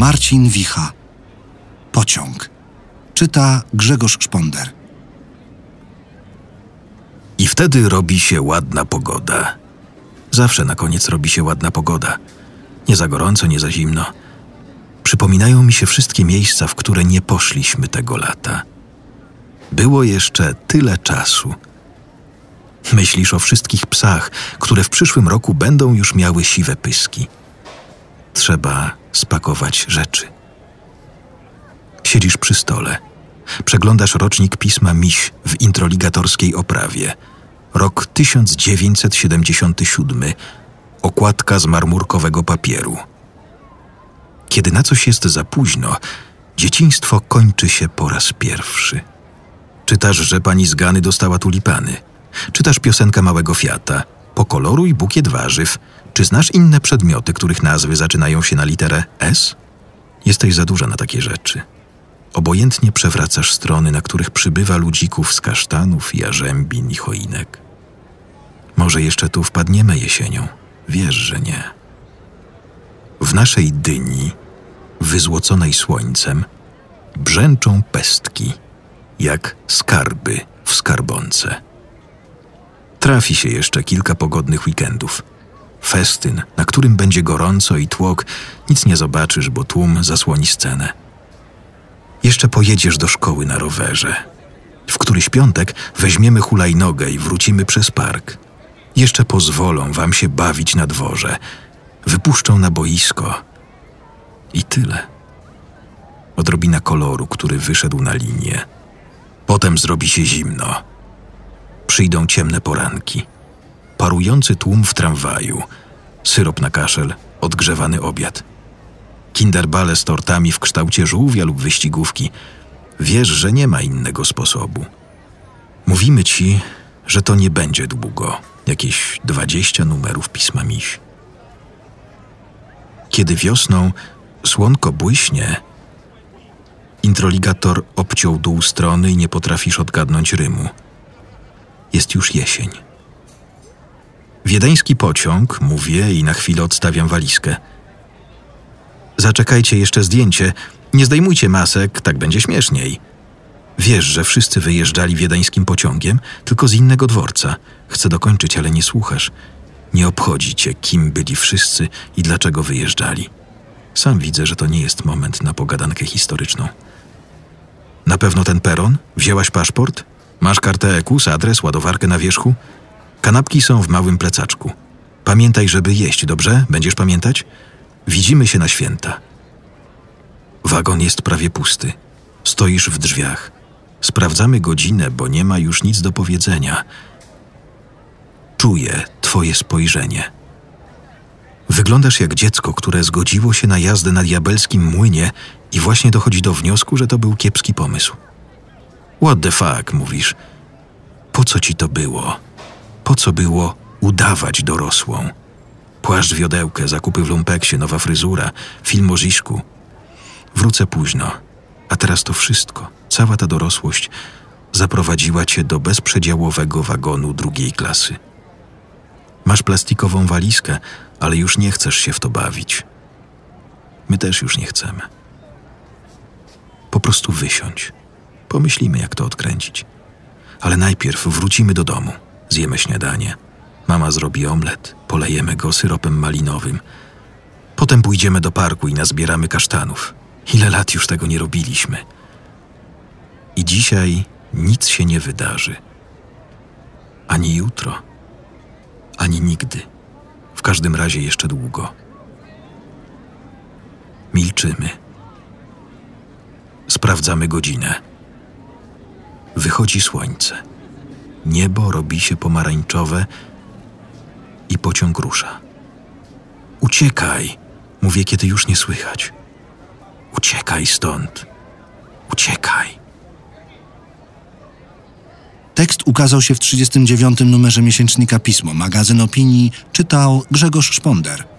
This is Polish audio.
Marcin Wicha. Pociąg. Czyta Grzegorz Szponder. I wtedy robi się ładna pogoda. Zawsze na koniec robi się ładna pogoda. Nie za gorąco, nie za zimno. Przypominają mi się wszystkie miejsca, w które nie poszliśmy tego lata. Było jeszcze tyle czasu. Myślisz o wszystkich psach, które w przyszłym roku będą już miały siwe pyski. Trzeba spakować rzeczy. Siedzisz przy stole. Przeglądasz rocznik pisma Miś w introligatorskiej oprawie. Rok 1977. Okładka z marmurkowego papieru. Kiedy na coś jest za późno, dzieciństwo kończy się po raz pierwszy. Czytasz, że pani z Gany dostała tulipany. Czytasz piosenkę Małego Fiata. Pokoloruj bukiet warzyw. Czy znasz inne przedmioty, których nazwy zaczynają się na literę S? Jesteś za duża na takie rzeczy. Obojętnie przewracasz strony, na których przybywa ludzików z kasztanów, jarzębin i choinek. Może jeszcze tu wpadniemy jesienią. Wiesz, że nie. W naszej dyni, wyzłoconej słońcem, brzęczą pestki, jak skarby w skarbonce. Trafi się jeszcze kilka pogodnych weekendów. Festyn, na którym będzie gorąco i tłok, nic nie zobaczysz, bo tłum zasłoni scenę. Jeszcze pojedziesz do szkoły na rowerze. W któryś piątek weźmiemy hulajnogę i wrócimy przez park. Jeszcze pozwolą wam się bawić na dworze. Wypuszczą na boisko. I tyle. Odrobina koloru, który wyszedł na linię. Potem zrobi się zimno. Przyjdą ciemne poranki. Parujący tłum w tramwaju. Syrop na kaszel, odgrzewany obiad. Kinderbale z tortami w kształcie żółwia lub wyścigówki. Wiesz, że nie ma innego sposobu. Mówimy ci, że to nie będzie długo. Jakieś dwadzieścia numerów pisma miś. Kiedy wiosną słonko błyśnie, introligator obciął dół strony i nie potrafisz odgadnąć rymu. Jest już jesień. Wiedeński pociąg, mówię i na chwilę odstawiam walizkę. Zaczekajcie jeszcze zdjęcie. Nie zdejmujcie masek, tak będzie śmieszniej. Wiesz, że wszyscy wyjeżdżali wiedeńskim pociągiem, tylko z innego dworca. Chcę dokończyć, ale nie słuchasz. Nie obchodzi cię, kim byli wszyscy i dlaczego wyjeżdżali. Sam widzę, że to nie jest moment na pogadankę historyczną. Na pewno ten peron? Wzięłaś paszport? Masz kartę EKUS, adres, ładowarkę na wierzchu? Kanapki są w małym plecaczku. Pamiętaj, żeby jeść, dobrze? Będziesz pamiętać? Widzimy się na święta. Wagon jest prawie pusty. Stoisz w drzwiach. Sprawdzamy godzinę, bo nie ma już nic do powiedzenia. Czuję Twoje spojrzenie. Wyglądasz jak dziecko, które zgodziło się na jazdę na diabelskim młynie i właśnie dochodzi do wniosku, że to był kiepski pomysł. What the fuck, mówisz. Po co ci to było? Po co było udawać dorosłą? Płaszcz wiodełkę, zakupy w lumpeksie, nowa fryzura, film o Ziszku. Wrócę późno, a teraz to wszystko, cała ta dorosłość zaprowadziła cię do bezprzedziałowego wagonu drugiej klasy. Masz plastikową walizkę, ale już nie chcesz się w to bawić. My też już nie chcemy. Po prostu wysiądź. Pomyślimy, jak to odkręcić. Ale najpierw wrócimy do domu, zjemy śniadanie. Mama zrobi omlet, polejemy go syropem malinowym. Potem pójdziemy do parku i nazbieramy kasztanów. Ile lat już tego nie robiliśmy. I dzisiaj nic się nie wydarzy. Ani jutro, ani nigdy. W każdym razie jeszcze długo. Milczymy. Sprawdzamy godzinę. Wychodzi słońce. Niebo robi się pomarańczowe i pociąg rusza. Uciekaj, mówię, kiedy już nie słychać. Uciekaj stąd. Uciekaj. Tekst ukazał się w 39. numerze miesięcznika Pismo, magazyn opinii, czytał Grzegorz Szponder.